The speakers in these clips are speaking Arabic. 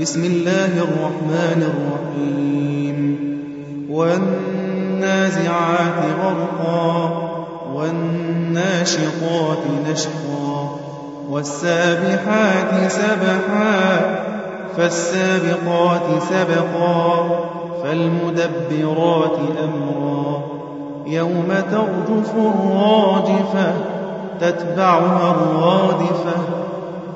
بسم الله الرحمن الرحيم. والنازعات غرقا والناشطات نشطا والسابحات سبحا فالسابقات سبقا فالمدبرات أمرا. يوم ترجف الراجفة تتبعها الرادفة.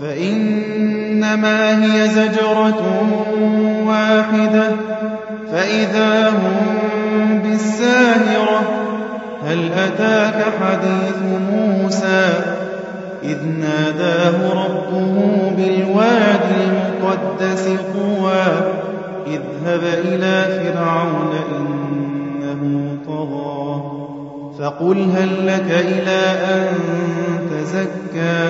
فإنما هي زجرة واحدة. فإذا هم بالساهرة هل أتاك حديث موسى؟ إذ ناداه ربه بالواد المقدس طوى اذهب إلى فرعون إنه طغى. فقل هل لك إلى أن تزكى؟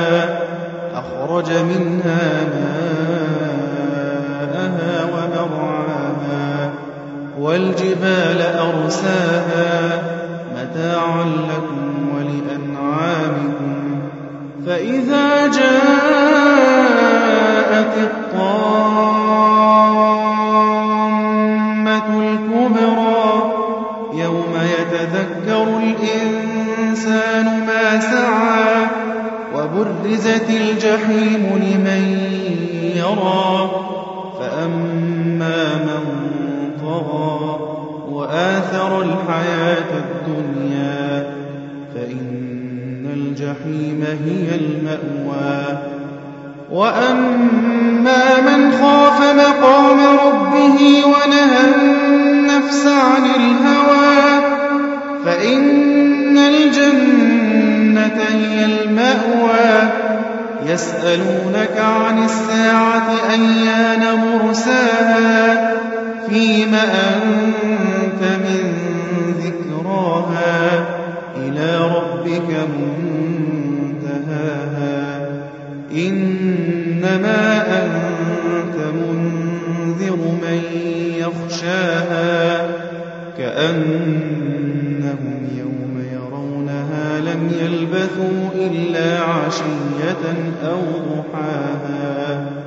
أخرج منها ماءها ومرعاها والجبال أرساها متاعا لكم ولأنعامكم فإذا جاءت الطامة وبرزت الجحيم لمن يرى فأما من طغى وآثر الحياة الدنيا فإن الجحيم هي المأوى. وأما من خاف مقام هي المأوى. يسألونك عن الساعة أيان مرساها. فيم أنت من ذكراها. إلى ربك منتهاها. إنما أنت منذر من يخشاها. كأنهم يوم لم يلبثوا إلا عشية أو ضحاها.